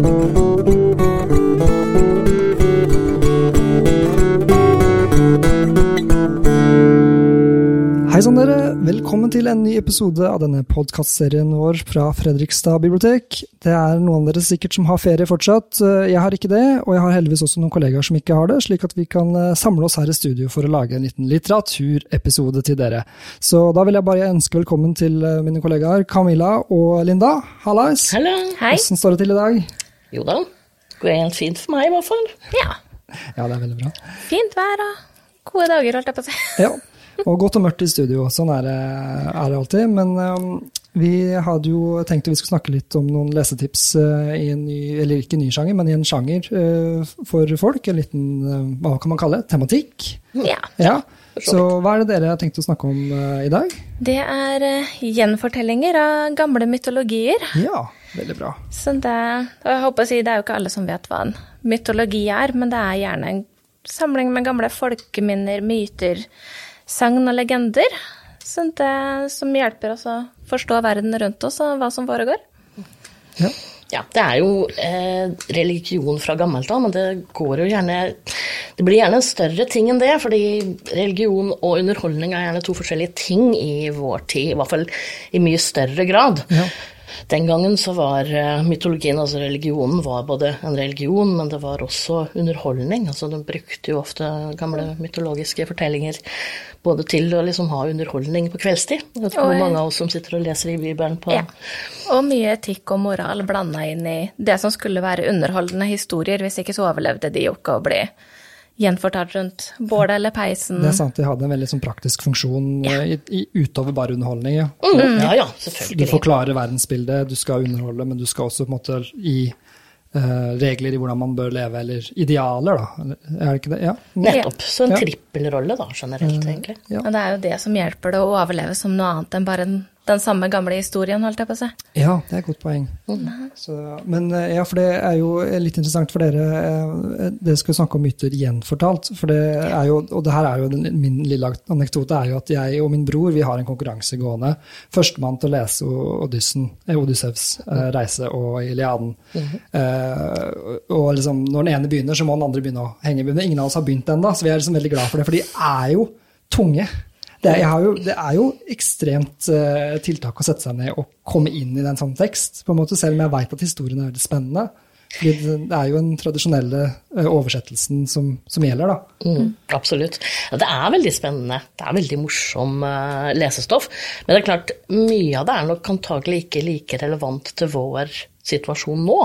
Hei sann, dere. Velkommen til en ny episode av denne podkastserien vår fra Fredrikstad bibliotek. Det er noen av dere sikkert som har ferie fortsatt. Jeg har ikke det, og jeg har heldigvis også noen kollegaer som ikke har det, slik at vi kan eh, samle oss her i studio for å lage en liten litteraturepisode til dere. Så da vil jeg bare ønske velkommen til eh, mine kollegaer Camilla og Linda. Hallais! Hallo. Hei. Hvordan står det til i dag? Jo da, det går fint for meg i hvert fall. Ja. Ja, det er veldig bra. Fint vær og gode dager, holdt jeg på å si. Ja, og godt og mørkt i studio. Sånn er det, er det alltid. Men um, vi hadde jo tenkt at vi skulle snakke litt om noen lesetips uh, i en ny, eller ikke ny sjanger, men i en sjanger uh, for folk. En liten, uh, hva kan man kalle det, tematikk. Ja. Ja. Så hva er det dere har tenkt å snakke om uh, i dag? Det er uh, gjenfortellinger av gamle mytologier. Ja, veldig bra. Så det, og jeg håper å si, det er jo ikke alle som vet hva en mytologi er, men det er gjerne en samling med gamle folkeminner, myter, sagn og legender. Så det, som hjelper oss å forstå verden rundt oss og hva som foregår. Ja. Ja, det er jo eh, religion fra gammelt av, men det går jo gjerne Det blir gjerne en større ting enn det, fordi religion og underholdning er gjerne to forskjellige ting i vår tid, i hvert fall i mye større grad. Ja. Den gangen så var eh, mytologien, altså religionen, var både en religion, men det var også underholdning. Altså de brukte jo ofte gamle mytologiske fortellinger både til å liksom ha underholdning på kveldstid. Det ikke hvor mange av oss som sitter og leser i Bibelen på Ja. Og mye etikk og moral blanda inn i det som skulle være underholdende historier. Hvis ikke så overlevde de jo ikke å bli gjenfortalt rundt bålet eller peisen. Det er sant, de hadde en veldig sånn praktisk funksjon ja. i, i, utover bare underholdning. Ja. Mm, Ja ja, Du forklarer verdensbildet, du skal underholde, men du skal også på en måte gi Uh, regler i hvordan man bør leve, eller idealer, da. Er det ikke det? Ja. Nettopp. Så en Ja. trippelrolle, da, generelt, egentlig. Ja. Og det er jo det som hjelper det å overleve som noe annet enn bare den, den samme gamle historien, holdt jeg på å si. ja, det er et godt poeng. Så, men eh, ja, for det er jo litt interessant for dere. eh, Dere skal snakke om myter gjenfortalt. For det er jo, og det her er jo min lille anekdote, er jo at jeg og min bror vi har en konkurranse gående. Førstemann til å lese Odyssen, eh, Odyssevs eh, reise og Iliaden. Eh, og liksom, når den ene begynner, så må den andre begynne å henge. Ingen av oss har begynt ennå, så vi er liksom veldig glad for det. For de er jo tunge. Det er, jo, det er jo ekstremt uh, tiltak å sette seg ned og komme inn i den sånn tekst, på en måte, selv om jeg veit at historien er veldig spennende. Fordi det, er jo den tradisjonelle eh, oversettelsen som, som gjelder, da. Mm, absolutt. Det er veldig spennende. Det er veldig morsom eh, lesestoff. Men det er klart, mye av det er nok antagelig ikke like relevant til vår situasjon nå.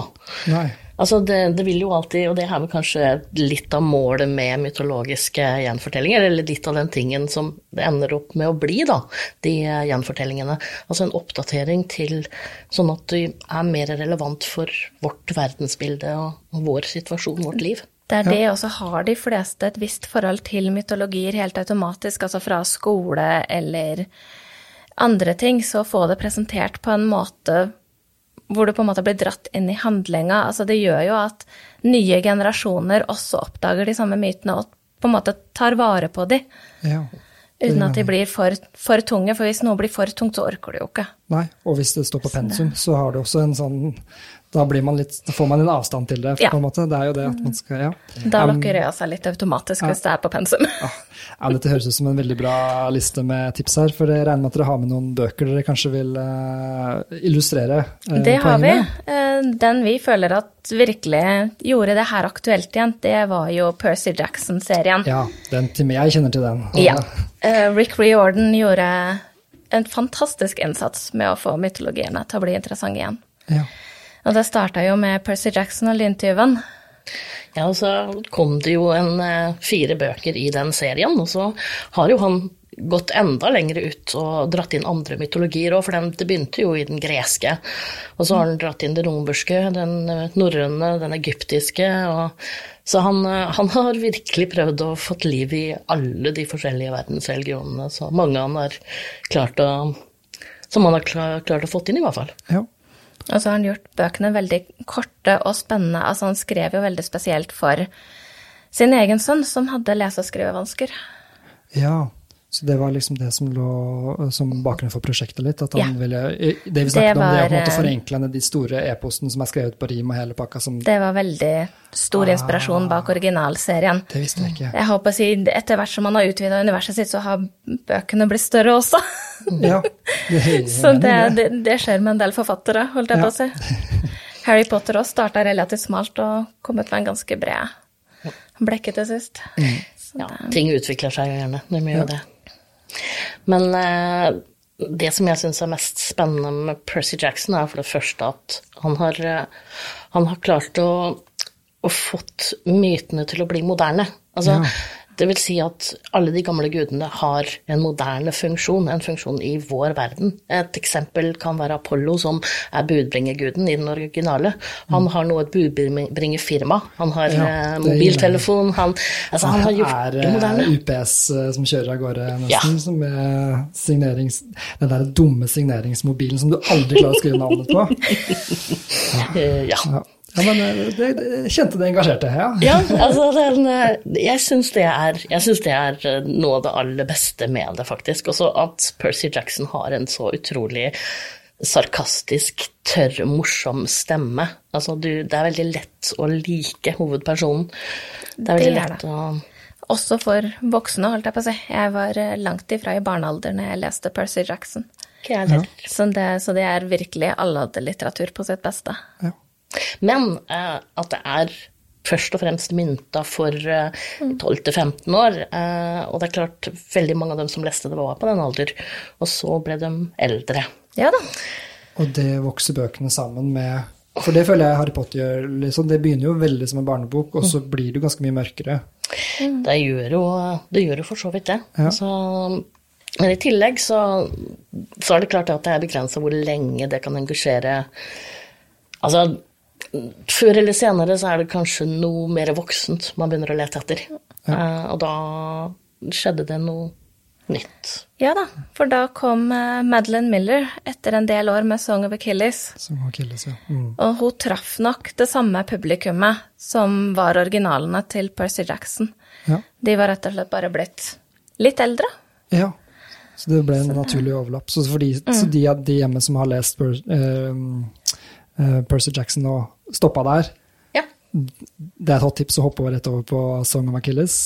Nei. Altså det, det vil jo alltid, og det er vel kanskje litt av målet med mytologiske gjenfortellinger, eller litt av den tingen som det ender opp med å bli, da, de gjenfortellingene. Altså en oppdatering til sånn at de er mer relevant for vårt verdensbilde og, og vår situasjon, vårt liv. Det er det, og så har de fleste et visst forhold til mytologier helt automatisk, altså fra skole eller andre ting, så få det presentert på en måte hvor du på en måte blir dratt inn i handlinga. Altså det gjør jo at nye generasjoner også oppdager de samme mytene og på en måte tar vare på de, Ja. uten at de blir for, for tunge. For hvis noe blir for tungt, så orker du jo ikke. Nei. Og hvis det står på pensum, så har det også en sånn Da, blir man litt, får man en avstand til det, Ja. på en måte. Det er jo det at man skal Ja. Da lukker øya seg litt automatisk hvis det er på pensum. Ja, ja, dette høres ut som en veldig bra liste med tips her, for jeg regner med at dere har med noen bøker dere kanskje vil eh, illustrere uh, Det har vi. Eh, Den vi føler at virkelig gjorde det her aktuelt igjen, det var jo Percy Jackson-serien. Ja, den jeg kjenner til den. Ja. Eh, Rick Riordan gjorde en fantastisk innsats med å få mytologiene til å bli interessante igjen. Ja. Og det starta jo med Percy Jackson og lyntyven. Ja, og så kom det jo en eh, fire bøker i den serien, og så har jo han gått enda lenger ut og dratt inn andre mytologier òg, for den, det begynte jo i den greske. Og så har han dratt inn det romerske, den eh, norrøne, den egyptiske. Og, så han, eh, han har virkelig prøvd å fått liv i alle de forskjellige verdensreligionene. Så mange han har klart å Som han har klart, klart å fått inn, i hvert fall. ja. Og så har han gjort bøkene veldig korte og spennende. Altså han skrev jo veldig spesielt for sin egen sønn, som hadde lese- og skrivevansker. Ja, Så det var liksom det som lå som bakgrunn for prosjektet litt. At han Ja. ville, det vi snakket Det om, det å på en måte eh, forenkle ned de store e-postene som er skrevet på rim og hele pakka. Som, det, var veldig stor inspirasjon bak originalserien. Det visste jeg ikke. Jeg håper å si, Etter hvert som man har utvida universet sitt, så har bøkene blitt større også. Ja, det, Så det, det, det skjer med en del forfattere, holdt jeg Ja. på å si. Harry Potter også starta relativt smalt og kom ut med en ganske bred blekke til sist. Mm. Ja, ting utvikler seg jo gjerne. Det gjør jo det. Men eh, det som jeg syns er mest spennende med Percy Jackson, er for det første at han har, eh, han har klart å, å fått mytene til å bli moderne. Altså, Ja. Det vil si at alle de gamle gudene har en moderne funksjon, en funksjon i vår verden. Et eksempel kan være Apollo, som er budbringerguden i den originale. Han har nå et budbringerfirma, han har Ja, eh, mobiltelefon, han, altså, han har gjort er det moderne. eh, UPS eh, som kjører av gårde, nesten. Ja. Er den der dumme signeringsmobilen som du aldri klarer å skrive navnet på. Ja. Ja, ja men eh, det, jeg kjente det engasjerte, ja. Ja, altså den, eh, jeg syns det, er- synes det er eh, noe av det aller beste med det, faktisk. Også at Percy Jackson har en så utrolig sarkastisk, tørr, morsom stemme. Altså, du, det er veldig lett å like hovedpersonen. Det er veldig Det er lett å Også for voksne, holdt jeg på å si. Jeg var langt ifra i barnealder når jeg leste Percy Jackson. Ikke jeg. Så det, så det er virkelig alderlitteratur på sitt beste. ja. Men eh, at det er først og fremst mynta for eh, 12-15 år. Eh, og det er klart, veldig mange av dem som leste det, var på den alder. Og så ble de eldre. Ja da. Og det vokser bøkene sammen med For det føler jeg Harry Potter gjør. Liksom. Det begynner jo veldig som en barnebok, og så blir det jo ganske mye mørkere. Det gjør jo, det gjør jo for så vidt det. Ja. Så, men i tillegg så, så er det klart at det er begrensa hvor lenge det kan engasjere Altså, før eller senere så er det kanskje noe mer voksent man begynner å lete etter. Eh, og da skjedde det noe nytt. Ja da, for da kom eh, Madeleine Miller etter en del år med Song of Achilles. Som Achilles, ja. Mm. Og hun traff nok det samme publikummet som var originalene til Percy Jackson. Ja. De var rett og slett bare blitt litt eldre. ja. Så det ble en naturlig overlapp. Så, for de, så de, de hjemme som har lest eh, Percy Jackson og stoppa der, Ja. det er et hot tips å hoppe rett over på Song of Achilles?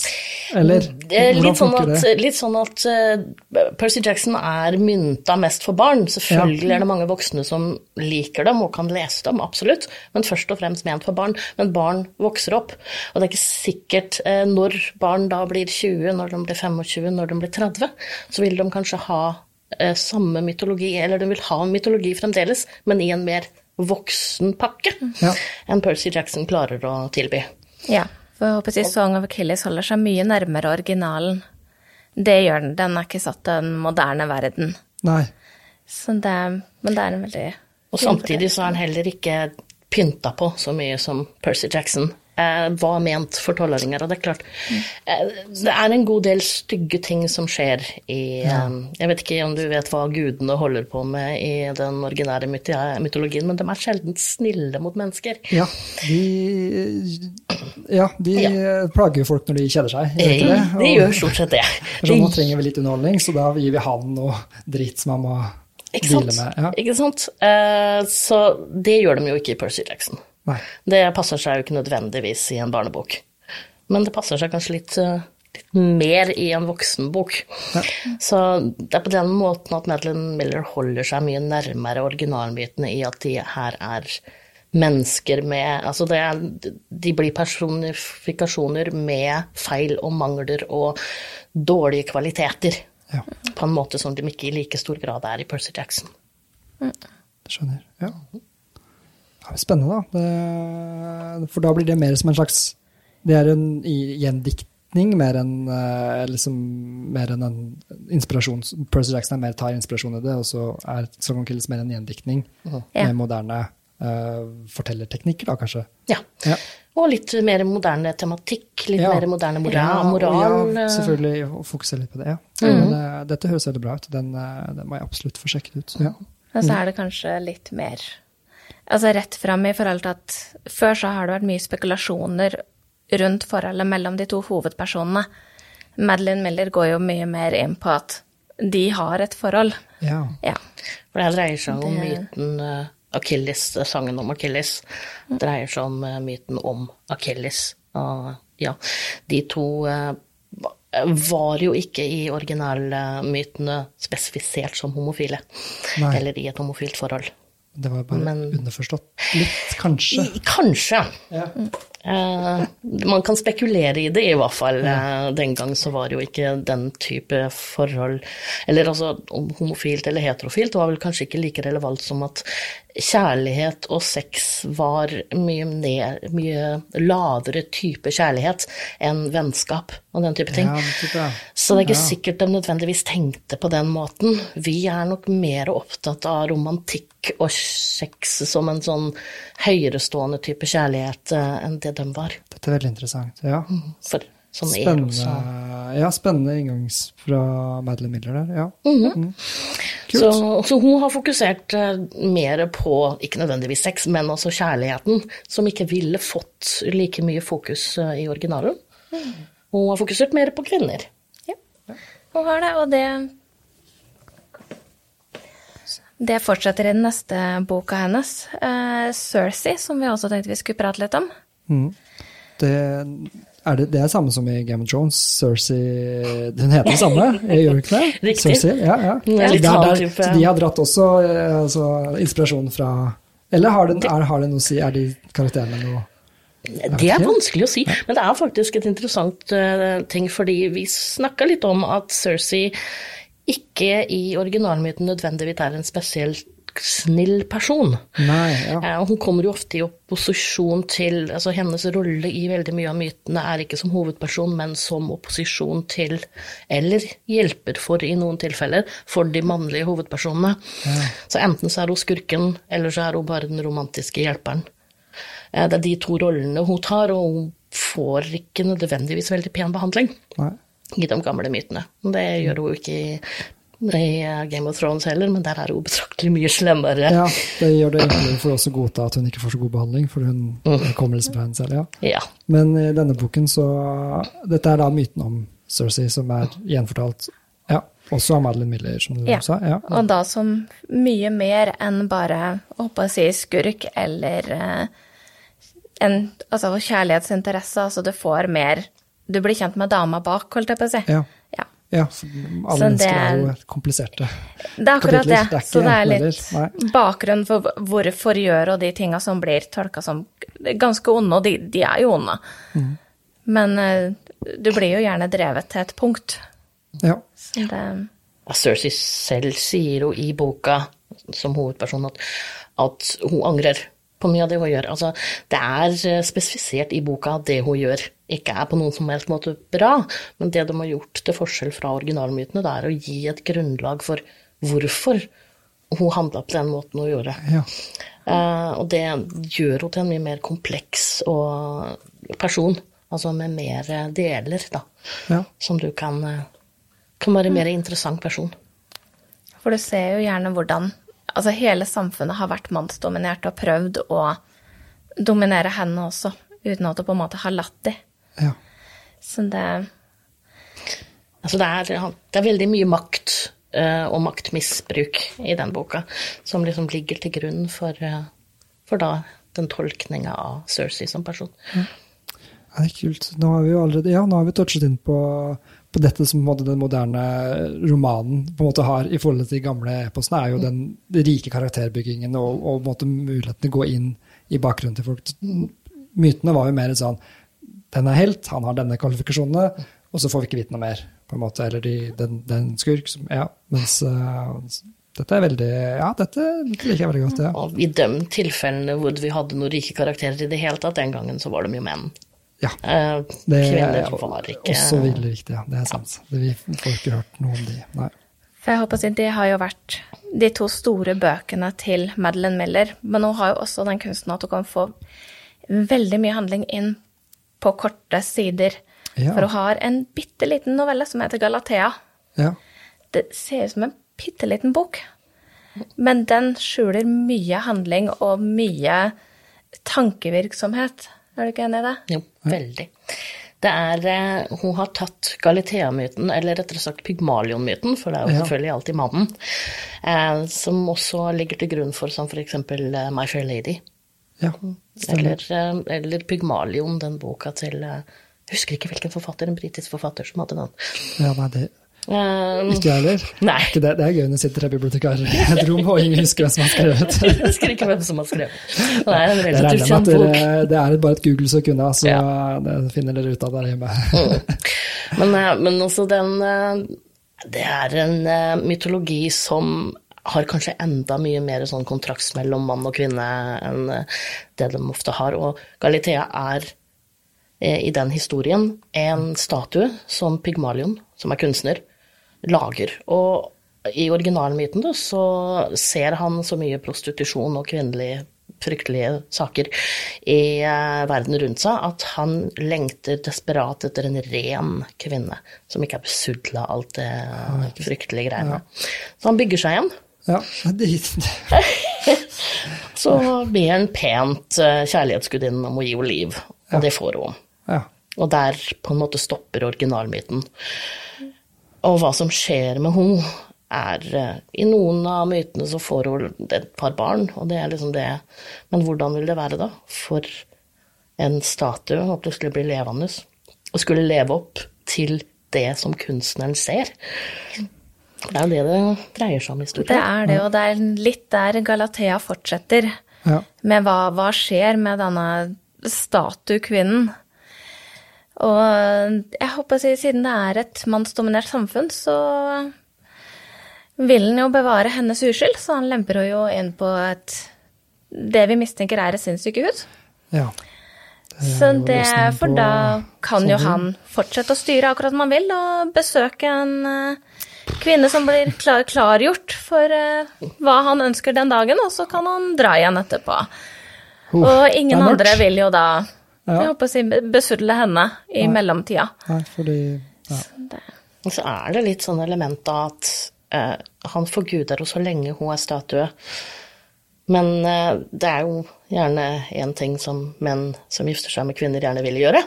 Eller Det er hvordan litt sånn at, litt sånn at eh, Percy Jackson er mynta mest for barn. Selvfølgelig er det mange voksne som liker dem og kan lese dem, absolutt, men først og fremst ment for barn. Men barn vokser opp, og det er ikke sikkert eh, når barn da blir 20, når de blir 25, når de blir 30, så vil de kanskje ha eh, samme mytologi, eller de vil ha mytologi fremdeles, men i en mer voksen pakke Ja. enn Percy Jackson klarer å tilby. Ja, for jeg håper å si Song of Achilles holder seg mye nærmere originalen. Det gjør den. Den er ikke satt til den moderne verden. Nei. Så det, men det er en veldig Og samtidig så er han heller ikke pynta på så mye som Percy Jackson var ment for tolvåringer. Og det er klart, eh, det er en god del stygge ting som skjer i eh, Jeg vet ikke om du vet hva gudene holder på med i den originære mytologien, men de er sjelden snille mot mennesker. Ja, de, ja, de plager jo folk når de kjeder seg. gjør Eh, det? De gjør stort sett det. Så nå trenger vi litt underholdning, så da gir vi han noe dritt som han må Ikke sant? med. Ja. Ikke sant? Eh, så det gjør de jo ikke i Percy Jackson. Nei. Det passer seg jo ikke nødvendigvis i en barnebok. Men det passer seg kanskje litt, eh, litt mer i en voksenbok. Så det er på den måten at Madeleine Miller holder seg mye nærmere originalmytene i at de her er mennesker med Altså det er, de blir personifikasjoner med feil og mangler og dårlige kvaliteter. Ja, På en måte som de ikke i like stor grad er i Percy Jackson. skjønner. Ja. Ja, spennende, da. Det, for da blir det mer som en slags Det er en gjendiktning mer enn eh, liksom, mer enn en inspirasjon. Percy Jackson er mer tar inspirasjon i det, og så er Song of Kills mer en gjendiktning Ja. med moderne uh, fortellerteknikker, da kanskje. Ja. Ja. Og litt mer moderne tematikk, litt Ja. mer moderne moral. Ja, moral ja, eh, selvfølgelig å fokusere litt på det. ja. Men, uh, dette høres veldig bra ut. Den, uh, den må jeg absolutt få sjekket ut. Ja. Og så er det kanskje litt mer Altså rett fram i forhold til at før så har det vært mye spekulasjoner rundt forholdet mellom de to hovedpersonene. Madeline Miller går jo mye mer inn på at de har et forhold. Ja. Ja. For det dreier seg om Det- myten eh, Achilles, eh, sangen om Achilles. dreier seg om eh, myten om Achilles. Og ja, de to var jo ikke i originalmytene spesifisert som homofile. Nei. Eller i et homofilt forhold. Det var bare Men- underforstått. Litt, kanskje. Kanskje. Ja. Eh, man kan spekulere i det, i hvert fall. Eh, den gang så var jo ikke den type forhold Eller altså om homofilt eller heterofilt var vel kanskje ikke like relevant som at kjærlighet og sex var mye, ned, mye lavere type kjærlighet enn vennskap og den type ting. Ja, det type. Så det er ikke Ja. sikkert de nødvendigvis tenkte på den måten. Vi er nok mer opptatt av romantikk og sex som en sånn høyerestående type kjærlighet eh, enn det de var. Dette er veldig interessant. Ja. For sånn er også. Spennende, ja, spennende inngangs fra Madeline Miller der. Ja. Mhm. Mm. Kult. Så, så hun har fokusert eh, mer på, ikke nødvendigvis sex, men også kjærligheten, som ikke ville fått like mye fokus eh, i originalen. Hun har fokusert mer på kvinner. Ja. Hun har det, og det Det fortsetter i den neste boka hennes, uh, Cersei, som vi også tenkte vi skulle prate litt om. Mm. Det, er det, det er samme som i Game of Thrones. Cersei Den heter det samme, gjør den ikke det? Riktig. Cersei, ja, ja. Er Der- der- Så de har dratt også eh, altså, inspirasjon fra Eller har det, er, har det noe å si? Er de karakterene noe Det er vanskelig å si, men det er faktisk et interessant uh, ting, fordi vi snakka litt om at Cersei ikke i originalmyten nødvendigvis er en spesielt snill person. Nei, ja. Eh, Hun kommer jo ofte i opposisjon til altså Hennes rolle i veldig mye av mytene er ikke som hovedperson, men som opposisjon til, eller hjelper for i noen tilfeller, for de mannlige hovedpersonene. Så enten så er hun skurken, eller så er hun bare den romantiske hjelperen. Eh, Det er de to rollene hun tar, og hun får ikke nødvendigvis veldig pen behandling Nei. i de gamle mytene. Det gjør hun ikke i, i Game of Thrones heller, men der er hun betraktelig mye slemmere. Ja, det gjør det enklere for oss å godta at hun ikke får så god behandling, for hun Mm. kommer liksom fra henne selv. ja. Ja. Men i denne boken så Dette er da myten om Cersei som er gjenfortalt. Ja, også av Madeline Miller, som du Ja. sa. Ja. Og da som mye mer enn bare å håpe å si skurk eller eh, en altså kjærlighetsinteresse. Altså du får mer Du blir kjent med dama bak, holdt jeg på å si. Ja. Ja. alle Så mennesker det- er jo kompliserte. Det er akkurat det. Kapitler, det er Så det er litt enten bakgrunn for hvorfor gjør og de tinga som blir tolka som ganske onde, og de, de er jo onde. Mm. Men eh, du blir jo gjerne drevet til et punkt. Ja. Så det Ja, Cersei selv sier jo i boka som hovedperson at, at hun angrer på mye av det hun gjør. Altså, det er eh, spesifisert i boka at det hun gjør, ikke er på noen som helst måte bra, men det de har gjort til forskjell fra originalmytene, det er å gi et grunnlag for hvorfor hun handla på den måten hun gjorde. ja. Uh, og det gjør henne til en mye mer kompleks og person, altså med mer deler, da, ja. som du kan, eh, kan være en mer interessant person. For du ser jo gjerne hvordan altså hele samfunnet har vært mannsdominert og prøvd å dominere henne også, uten at det på en måte har latt de. ja. Så det Altså det, er, det er veldig mye makt uh, og maktmisbruk i den boka, som liksom ligger til grunn for, uh, for da den tolkninga av Cersei som person. Mm. det er kult. Nå har vi jo allerede, ja, nå har vi touchet inn på, på dette som på den moderne romanen på en måte har i forhold til de gamle eposene, er jo den rike karakterbyggingen og, og måte muligheten til å gå inn i bakgrunnen til folk. Mytene var jo mer sånn Den er helt, han har denne kvalifikasjonene, og så får vi ikke vite noe mer. på en måte, Eller de, den, den skurk som Ja. Mens uh, dette er veldig Ja, dette, dette liker jeg veldig godt. ja. Og i de tilfellene hvor vi hadde noen rike karakterer i det hele tatt, den gangen så var de jo menn. Ja. Eh, Det kvinner er ikke også veldig viktig, ja. Det er sant. Det, vi får ikke hørt noe om de. Nei. For jeg håper å si, Det har jo vært de to store bøkene til Madeleine Miller. Men hun har jo også den kunsten at hun kan få veldig mye handling inn på korte sider. Ja. For hun har en bitte liten novelle som heter Galatea. Ja. Det ser ut som en bitte liten bok. Men den skjuler mye handling og mye tankevirksomhet. Er du ikke enig i det? Jo, veldig. Det er eh, Hun har tatt Galitea-myten, eller rettere sagt Pygmalion-myten, for det er jo Ja. selvfølgelig alltid mannen, eh, som også ligger til grunn for som eksempel eh, My Fair Lady. Ja. Eller, eller Pygmalion, den boka til Jeg husker ikke hvilken forfatter, en britisk forfatter som hadde den. Ja, nei, det Eh, ikke jeg heller. Nei. Ikke det, det er gøy når det sitter tre bibliotekarer i et rom og ingen husker hvem som har skrevet. Jeg husker ikke hvem som har skrevet. Det er en relativt regner kjent bok. det er bare et Google-søk unna, så Ja. det finner dere ut av der hjemme. Men, eh, men også den eh, Det er en eh, mytologi som har kanskje enda mye mer sånn kontrakt mellom mann og kvinne enn det de ofte har. Og Galitea er i den historien en statue som Pygmalion, som er kunstner, lager. Og i originalmyten da, så ser han så mye prostitusjon og kvinnelige fryktelige saker i eh, verden rundt seg at han lengter desperat etter en ren kvinne som ikke er besudla av alt det fryktelige greiene. Så han bygger seg igjen. Ja, Så ber han pent eh, kjærlighetsgudinnen om å gi henne liv, og det får hun. Og der på en måte stopper originalmyten. Og hva som skjer med henne, er eh, I noen av mytene så får hun et par barn, og det er liksom det. Men hvordan vil det være da? For en statue å plutselig bli levende, og skulle leve opp til det som kunstneren ser. Det er jo det det dreier seg om i Det er det, og det er litt der Galatea fortsetter. ja. Med hva, hva skjer med denne statuekvinnen? Og jeg håper å si, siden det er et mannsdominert samfunn, så vil han jo bevare hennes uskyld, så han lemper henne jo inn på et det vi mistenker er et sinnssykehus. ja. Så det, for da kan jo han fortsette å styre akkurat som han vil, og besøke en eh, kvinne som blir klar, klargjort for eh, hva han ønsker den dagen, og så kan han dra igjen etterpå. Og ingen andre vil jo da Ja. jeg håper å si, besudle henne i mellomtida. Nei, fordi ja. Og så er det litt sånn element av at eh, han forguder henne så lenge hun er statue. Men eh, det er jo gjerne én ting som menn som gifter seg med kvinner, gjerne vil gjøre.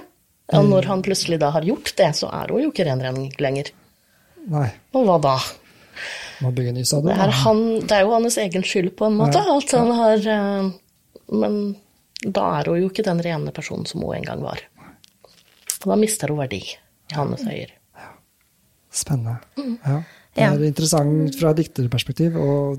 Og når han plutselig da har gjort det, så er hun jo ikke renrenning lenger. Nei, Og hva da? må bygge ny stadion. Det er, han, det er jo hans egen skyld, på en måte. Ja. At han har eh, Men da er hun jo ikke den rene personen som hun en gang var. Og da mister hun verdi i hans øyer. Spennende. Mm. Ja. Det er interessant fra et dikterperspektiv, og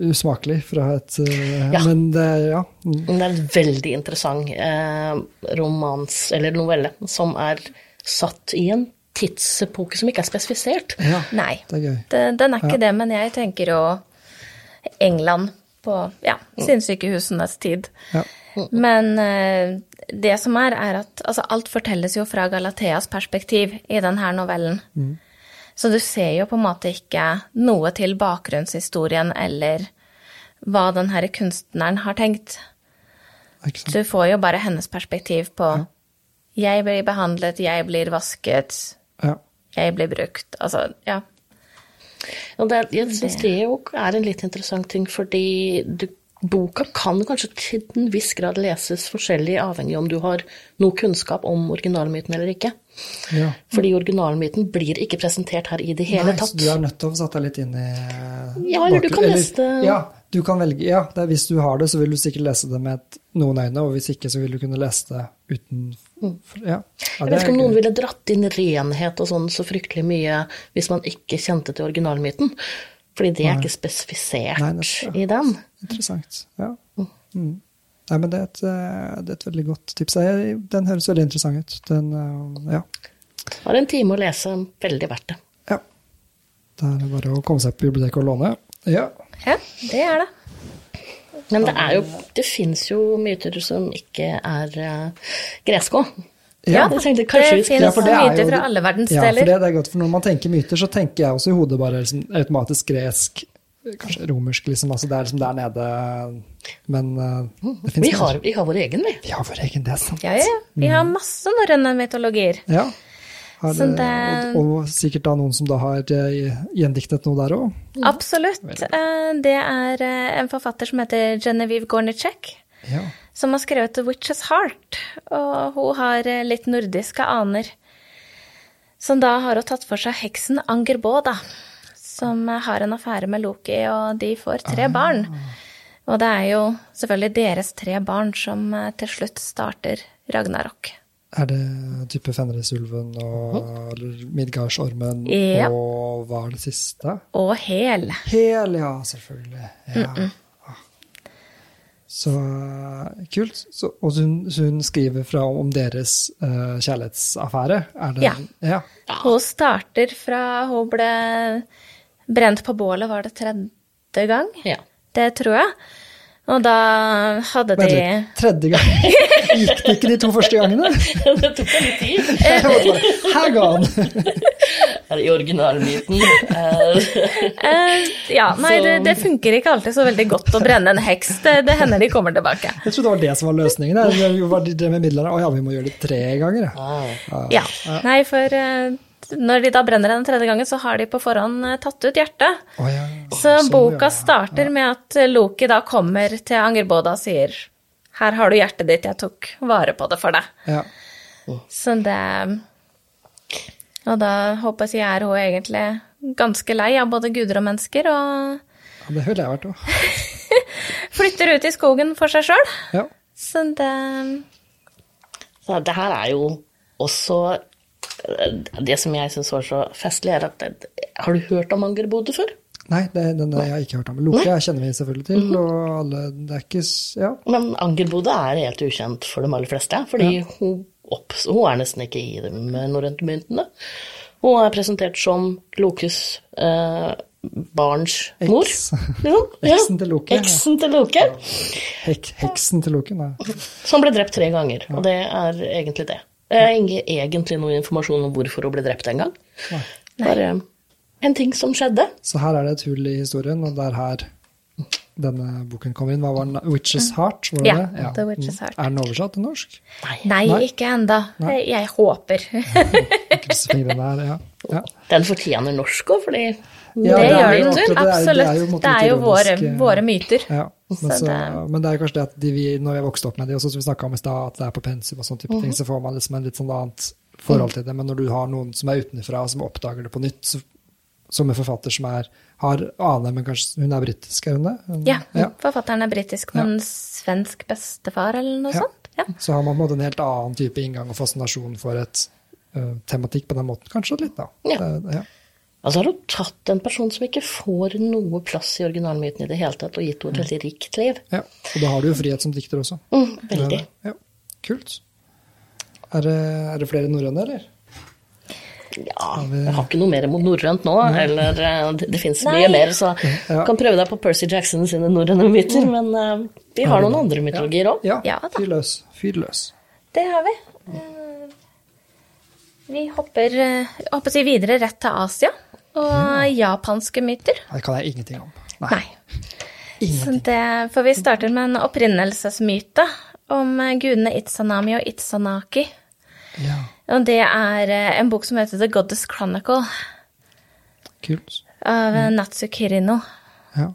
usmakelig fra et eh, Ja. Men det er ja. mm, Det er en veldig interessant eh, romans, eller novelle, som er satt i en tidsepoke som ikke er spesifisert. ja. Nei, Det er den er ikke det, men jeg tenker jo England på ja, sinnssykehusenes tid. Ja. Men eh, det som er, er at altså, alt fortelles jo fra Galateas perspektiv i denne novellen. Så du ser jo på en måte ikke noe til bakgrunnshistorien eller hva denne kunstneren har tenkt. Du får jo bare hennes perspektiv på jeg blir behandlet, jeg blir vasket, Ja. jeg blir brukt. Altså, ja. Og det, jeg syns det jo er en litt interessant ting, fordi du, boka kan kanskje til en viss grad leses forskjellig, avhengig om du har noe kunnskap om originalmyten eller ikke. ja. Fordi originalmyten blir ikke presentert her i det hele Nei, tatt. Så du er nødt til å sette deg litt inn i Ja, eller du kan lese det- Ja, du kan velge. Ja, det er, hvis du har det, så vil du sikkert lese det med et, noen øyne, og hvis ikke, så vil du kunne lese det uten Ja. ja Jeg vet ikke om noen ville dratt inn renhet og sånn så fryktelig mye hvis man ikke kjente til originalmyten. Fordi det er ikke spesifisert Nei, nettopp. i den. Interessant. Ja. Mm. Nei, men det er, et, eh, det er et veldig godt tips. Den høres veldig interessant ut. Den, eh, ja. Har en time å lese, veldig verdt det. ja. Da er det bare å komme seg på biblioteket og låne. Ja. ja, det er det. Men det er jo Det fins jo myter som ikke er uh, greske òg. Ja, det finnes er myter fra alle Ja, for det, det er godt, for når man tenker myter, så tenker jeg også i hodet bare liksom, automatisk gresk, kanskje romersk, liksom. Altså det er liksom der nede. Men uh, det fins Vi har, vi har vår egen, vi. Vi har vår egen, det er sant. Ja, ja. Vi har masse norrøne mytologier. Ja. Har, Så det, det- og, og sikkert da noen som da har eh, gjendiktet noe der òg. Absolutt. Eh, Det er eh, en forfatter som heter Genevieve Gornicek, Ja. som har skrevet The Witch's Heart. Og hun har eh, litt nordiske aner. Som da har hun tatt for seg heksen Angerboda, som eh, har en affære med Loki, og de får tre barn. Og det er jo selvfølgelig deres tre barn som eh, til slutt starter Ragnarok. Er det type Fenrisulven og Midgardsormen Ja. og hva er det siste? Og Hel. Hel, ja, selvfølgelig. Ja. Ah. Så eh, kult. Så, og hun, hun skriver fra om deres uh, kjærlighetsaffære? Er det, Ja. ja. Hun starter fra hun ble brent på bålet, var det tredje gang? Ja. Det tror jeg. Og da hadde de Vent litt. Tredje gang. Gikk det ikke de to første gangene? det tok litt tid. Jeg måtte bare, Her ga han! Her i originalmyten. eh, eh, Ja, nei, det, det funker ikke alltid så veldig godt å brenne en heks. Det, det hender de kommer tilbake. Jeg trodde det var det som var løsningen. Det var det med midlene. Å ja, vi må gjøre det tre ganger, ja. ah, Ja. Nei, for eh, når de da brenner den tredje gangen, så har de på forhånd eh, tatt ut hjertet. Oh, ja. Så Sånn, boka ja. starter med at Loki da kommer til Angerboda og sier her har du hjertet ditt, jeg tok vare på det for deg. Ja. Så det Og da håper jeg er hun egentlig ganske lei av både guder og mennesker, og ja, det ville jeg vært òg. flytter ut i skogen for seg sjøl. Ja. Så det Så det her er jo også eh, Det som jeg syns var så festlig, er at Har du hørt om Angerbode før? Nei, det, den har jeg ikke hørt om. Loke kjenner vi selvfølgelig til, og alle Det er ikke Ja. Men Angerbode er helt ukjent for de aller fleste, fordi hun, opp, hun er nesten ikke i de norrøne myntene. Hun er presentert som Lokes eh, barns mor. Eks. Ja, ja. Eksen til Loke, ja. Eksen til Loke, Hek, heksen til Loke, nei. som ble drept tre ganger. Og det er egentlig det. Det er ingen egentlig noe informasjon om hvorfor hun ble drept en gang. Bare en ting som skjedde. Så her er det et hull i historien, og det er her denne boken kommer inn. Hva var den? Witch's Heart? Var det Ja, det? The Witch's Heart. Er den oversatt til norsk? Nei, Nei. ikke enda. Jeg, jeg håper. Der, ja. ja. Den fortjener norsk òg, fordi Ja, det er gjør jo den. akkurat det. Det er- Absolutt. Det er jo, Det er jo våre, eh, våre myter. Ja, men, Så men det er kanskje det at de, vi, når jeg vokste opp med de, og som vi snakka om i stad, at det er på pensum og sånne type Mhm. ting, så får man liksom en litt sånn annet forhold til det. Men når du har noen som er utenfra, som oppdager det på nytt, så, som en forfatter som er, har aner, men kanskje hun er britisk, er hun det? Hun- Ja, ja. forfatteren er britisk, men svensk bestefar eller noe Ja. sånt. Ja. Så har man på en måte en helt annen type inngang og fascinasjon for et uh, tematikk på den måten, kanskje litt, da. Ja. Det, ja. Altså har du tatt en person som ikke får noe plass i originalmyten i det hele tatt, og gitt henne et veldig rikt liv. ja. Og da har du jo frihet som dikter også. Mm, veldig. Ja, kult. Er det, er det flere norrøne, eller? Ja, jeg har ikke noe mer mot norrønt nå, eller eh, det, det fins mye mer, så Ja. kan prøve deg på Percy Jackson sine norrøne myter, men uh, vi har noen andre mytologier òg. Ja, Ja fyr løs. Fyr løs. Det har vi. Eh, Vi hopper hopper å si, videre rett til Asia og japanske myter. Det kan jeg ingenting om. Nei. Nei. Ingenting. det, for vi starter med en opprinnelsesmyte om eh, gudene Itsanami og Itsanaki. Ja, Og det er eh, en bok som heter The Goddess Chronicle kult. av Mm. eh, Natsu Kirino. Ja.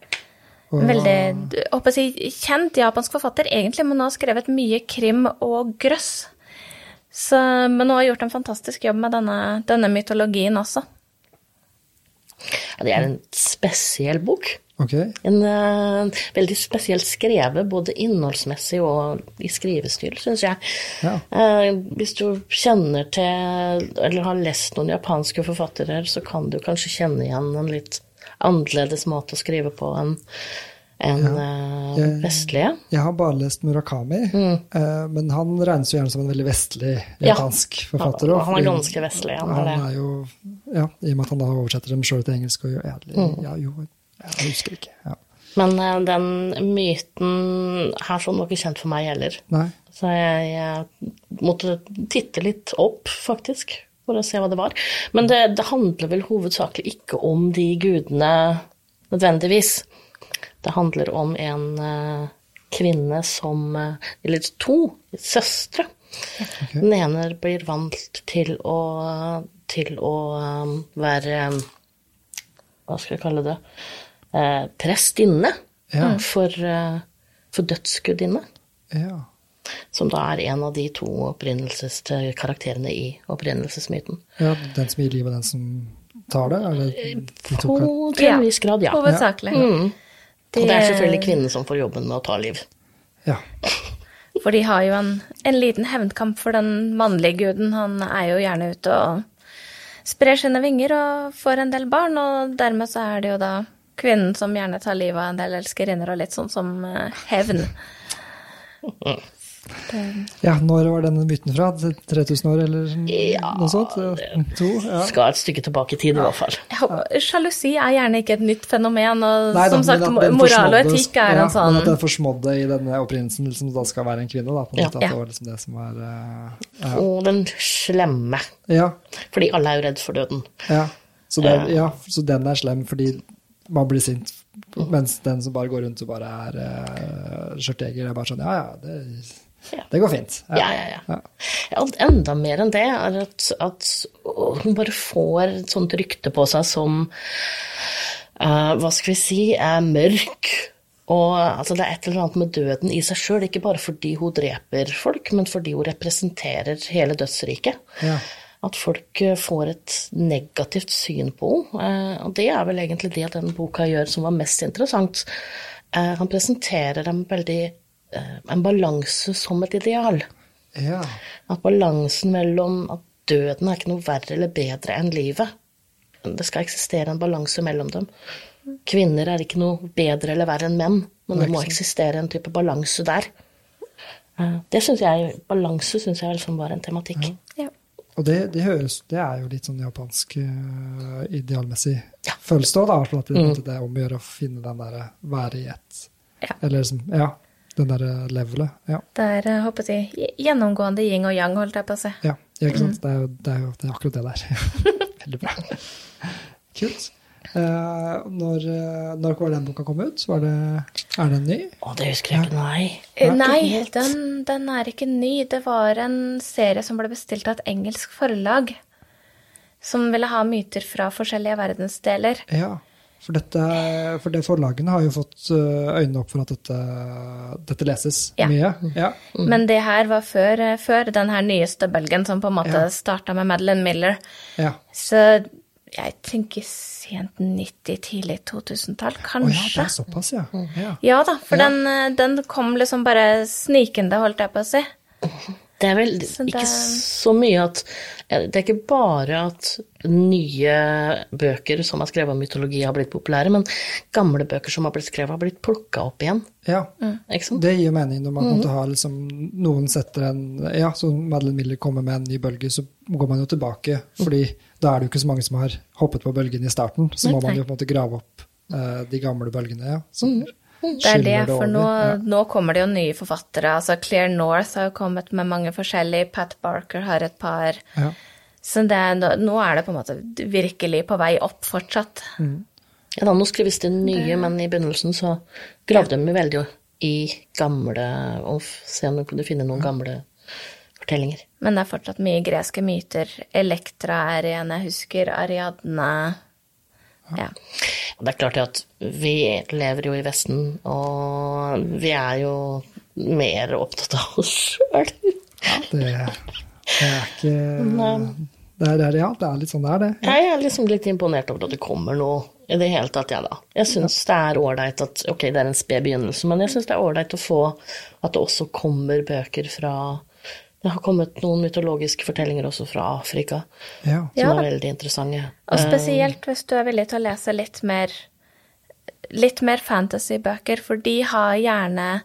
Og, Veldig jeg kjent japansk forfatter, egentlig, men nå har skrevet mye krim og grøss. Så, men nå har gjort en fantastisk jobb med denne, denne mytologien også. Ja, det er en spesiell bok. Okay. En uh, veldig spesielt skrevet, både innholdsmessig og i skrivestil, syns jeg. Ja. Uh, hvis du kjenner til, eller har lest noen japanske forfattere, så kan du kanskje kjenne igjen en litt annerledes måte å skrive på enn enn ja. Jeg- vestlige. jeg har bare lest Murakami, mm. men han regnes jo gjerne som en veldig vestlig Ja. forfatter. Han- han er ganske vestlig, han er Han det. er jo, ja, I og med at han da oversetter dem sjøl til engelsk og gjør edelig Mm. Ja, jo, jeg husker ikke. Ja. Men eh, den myten her sånn var ikke kjent for meg heller. Nei. Så jeg, jeg måtte titte litt opp, faktisk, for å se hva det var. Men det, det handler vel hovedsakelig ikke om de gudene nødvendigvis. Det handler om en eh, kvinne som eh, Eller to søstre. Den ene blir vant til å, til å eh, være Hva skal jeg kalle det? Eh, prestinne Ja. for, for dødsgudinne. Ja. Som da er en av de to opprinnelseskarakterene i opprinnelsesmyten. ja. Den som gir liv, og den som tar det? Eller de to På til en viss grad, ja. Hovedsakelig. Mm. Og det er selvfølgelig kvinnen som får jobben med å ta liv. ja. For de har jo en, en liten hevnkamp for den mannlige guden. Han er jo gjerne ute og sprer sine vinger og får en del barn, og dermed så er det jo da kvinnen som gjerne tar livet av en del elskerinner og litt sånn som eh, hevn. ja, når var denne myten fra? 3000 år, eller Ja, noe sånt? To? Ja. Skal et stykke tilbake i tid, i hvert fall. Sjalusi er gjerne ikke et nytt fenomen, og Nei som da, sagt, moral og etikk er ja, en sånn Men at den forsmådde i denne opprinnelsen liksom, da skal være en kvinne, da. På en Ja. måte, at det var liksom det som var eh, ja. Og den slemme. ja. Fordi alle er jo redd for døden. Ja. Så, det, ja, så den er slem fordi man blir sint, mens den som bare går rundt og bare er uh, skjørtjeger, er bare sånn ja ja, det, Ja. Det går fint. Ja, ja, ja. Ja, enda mer enn det er at, at hun bare får et sånt rykte på seg som uh, Hva skal vi si er mørk. Og altså, det er et eller annet med døden i seg sjøl, ikke bare fordi hun dreper folk, men fordi hun representerer hele dødsriket. Ja. At folk eh, får et negativt syn på henne. Eh, Og det er vel egentlig det den boka gjør som var mest interessant. Han presenterer dem veldig en balanse som et ideal. ja. At balansen mellom at døden er ikke noe verre eller bedre enn livet. Det skal eksistere en balanse mellom dem. Kvinner er ikke noe bedre eller verre enn menn, men det må eksistere en type balanse der. Eh, Det synes jeg, Balanse syns jeg liksom var en tematikk. Ja. Og det, det høres Det er jo litt sånn japansk uh, idealmessig følelse da, da, for at det, Mm. det er om å gjøre å finne den derre være i ett Ja. Eller liksom, ja, den derre levelet. Ja. Det er eh, håper jeg, gjennomgående yin og yang, holdt jeg på å si. ja, ja ikke Mm. sant. Det er det er jo det er akkurat det der. Veldig bra. Kult. Eh, når, eh, når var den boka kom ut? Var det, er den ny? Å, det husker jeg ikke, nei. Eh, Nei, Nei, ikke helt. den, den er ikke ny. Det var en serie som ble bestilt av et engelsk forlag. Som ville ha myter fra forskjellige verdensdeler. Ja. For, dette, for det forlagene har jo fått eh, øynene opp for at dette, dette leses Ja. mye. Ja. Men det her var før, eh, før den her nyeste bølgen som på en måte Ja. starta med Madeleine Miller. ja. Så jeg tenker sent 90, tidlig 2000-tall, Å ja, det er såpass, ja. ja. Ja da, for Ja. Den, eh, den kom liksom bare snikende, holdt jeg på å si. Det er vel Så ikke så mye at Det er ikke bare at nye bøker som er skrevet om mytologi, har blitt populære, men gamle bøker som har blitt skrevet, har blitt plukka opp igjen. ja. Ikke sant? Det gir mening når man måte har liksom Noen setter en Ja, så Madeleine Miller kommer med en ny bølge, så går man jo tilbake. fordi da er det jo ikke så mange som har hoppet på bølgen i starten. Så må man jo på en måte grave opp uh, de gamle bølgene. ja. Så Det er det, for nå. Ja. nå kommer det jo nye forfattere. Altså Claire North har jo kommet med mange forskjellige, Pat Barker har et par. Ja. Så det, nå- er det på en måte virkelig på vei opp fortsatt. Ja, da, nå skrives det nye, men i begynnelsen så gravde de veldig i gamle Og se om de kunne finne noen gamle fortellinger. Men det er fortsatt mye greske myter. Elektra er igjen, jeg husker, Ariadne Ja. Det er klart at vi lever jo i Vesten, og vi er jo mer opptatt av oss sjøl. Det, det er ikke det er, det er, Ja, det er litt sånn det er, det. Jeg er liksom litt imponert over at det kommer noe i det hele tatt, ja da. Jeg syns det er ålreit at Ok, det er en sped begynnelse, men jeg syns det er ålreit å få at det også kommer bøker fra Det har kommet noen mytologiske fortellinger også fra Afrika Ja. som Ja er veldig interessante. Og spesielt hvis du er villig til å lese litt mer litt mer fantasybøker, for de har gjerne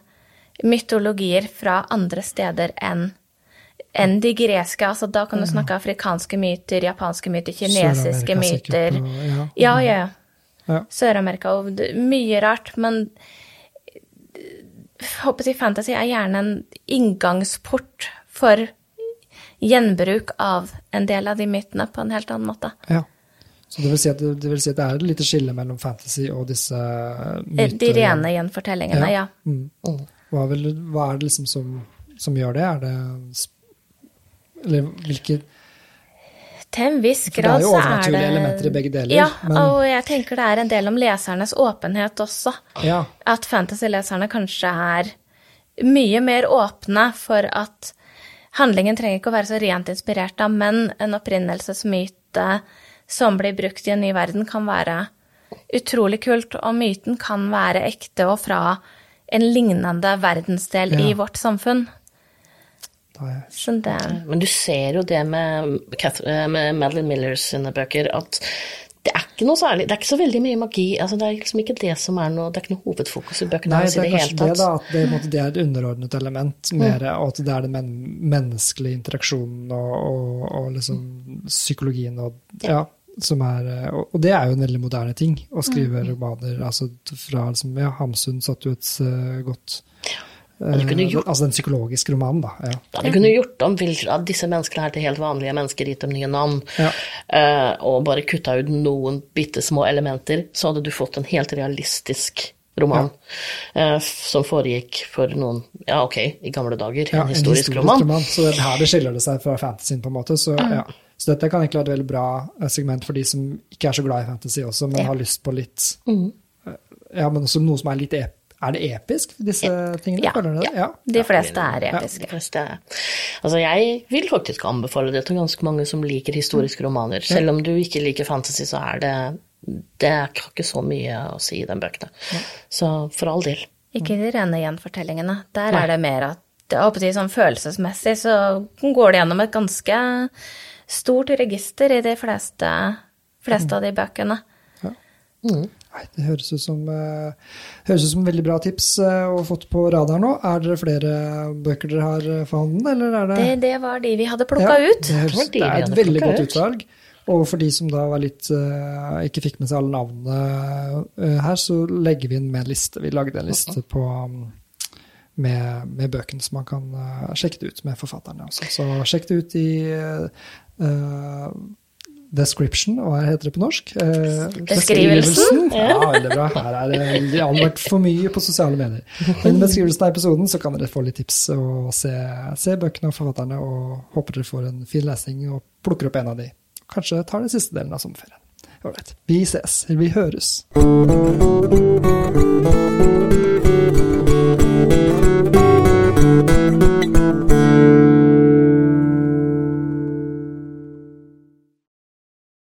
mytologier fra andre steder enn enn de greske. Altså, da kan du snakke afrikanske myter, japanske myter, kinesiske sikkert, myter. ja. Ja, ja, ja. Ja. Sør-Amerika og mye rart, men håper jeg fantasy er gjerne en inngangsport for gjenbruk av en del av de mytene på en helt annen måte. ja. Så det vil, si at, det vil si at det er et lite skille mellom fantasy og disse mytene? myter... De rene gjenfortellingene, ja. Mm. Hva, vil, hva er det liksom som, som gjør det? Er det Eller hvilke Til en viss grad så er det Det er jo overnaturlige elementer i begge deler, Ja, men- og jeg tenker det er en del om lesernes åpenhet også. Ja. At fantasy-leserne kanskje er mye mer åpne for at handlingen trenger ikke å være så rent inspirert av, men en opprinnelsesmyte som blir brukt i en ny verden, kan være utrolig kult, og myten kan være ekte og fra en lignende verdensdel Ja. i vårt samfunn. Det Men du ser jo det med, med Madeline Millers sine bøker, at ikke noe særlig Det er ikke så veldig mye magi. altså Det er liksom ikke det som er noe Det er ikke noe hovedfokus i bøkene Nei, hans det er det kanskje det, da. At det, det er et underordnet element, mer, og at det er den men menneskelige interaksjonen og, og, og liksom psykologien og ja, som er Og det er jo en veldig moderne ting, å skrive romaner. altså fra liksom, ja, Hamsun satt jo et uh, godt Og du kunne eh, gjort- Altså den psykologiske romanen, da. Ja. Ja, du kunne gjort om av disse menneskene her til helt vanlige mennesker, gitt dem nye navn, Ja. eh, og bare kutta ut noen bitte små elementer, så hadde du fått en helt realistisk roman ja. som foregikk for noen Ja, ok, i gamle dager, Ja, en historisk roman. Så det er her det skiller det seg fra fantasyen, på en måte. Så, ja. så dette kan egentlig være et veldig bra eh, segment for de som ikke er så glad i fantasy også, men Ja. har lyst på litt mm. Ja, men også noe som er litt ep Er det episk, disse tingene? Ja, det? Ja. De fleste er episke. episke. fleste- Altså, jeg vil faktisk anbefale det til ganske mange som liker historiske romaner. Selv om du ikke liker fantasy, så er det Det har ikke så mye å si i de bøkene. Så for all del. Ikke de rene gjenfortellingene. Der er det mer at sånn følelsesmessig så går det gjennom et ganske stort register i de fleste, fleste av de bøkene. Nei, det høres ut som eh, høres ut som veldig bra tips eh, å fått på radaren nå. Er det flere bøker dere har eh, for hånden, eller er det Det, det var de vi hadde plukka Ja, ut. Det, høres, Det det er et veldig godt ut. utvalg. Og for de som da var litt, ikke fikk med seg alle navnene her, så legger vi inn med en liste. Vi lagde en liste på, um, med, med bøkene, som man kan sjekke det ut med forfatterne også. Så sjekk det ut i eh, description, hva heter det på norsk? Eh, Beskrivelsen. Ja, veldig bra. Her er det anmeldt for mye på sosiale medier. Men i beskrivelsen av episoden så kan dere få litt tips og se, se bøkene og forfatterne, og håper dere får en fin lesning og plukker opp en av de. Kanskje tar den siste delen av sommerferien. Ålreit. Vi ses. Vi høres.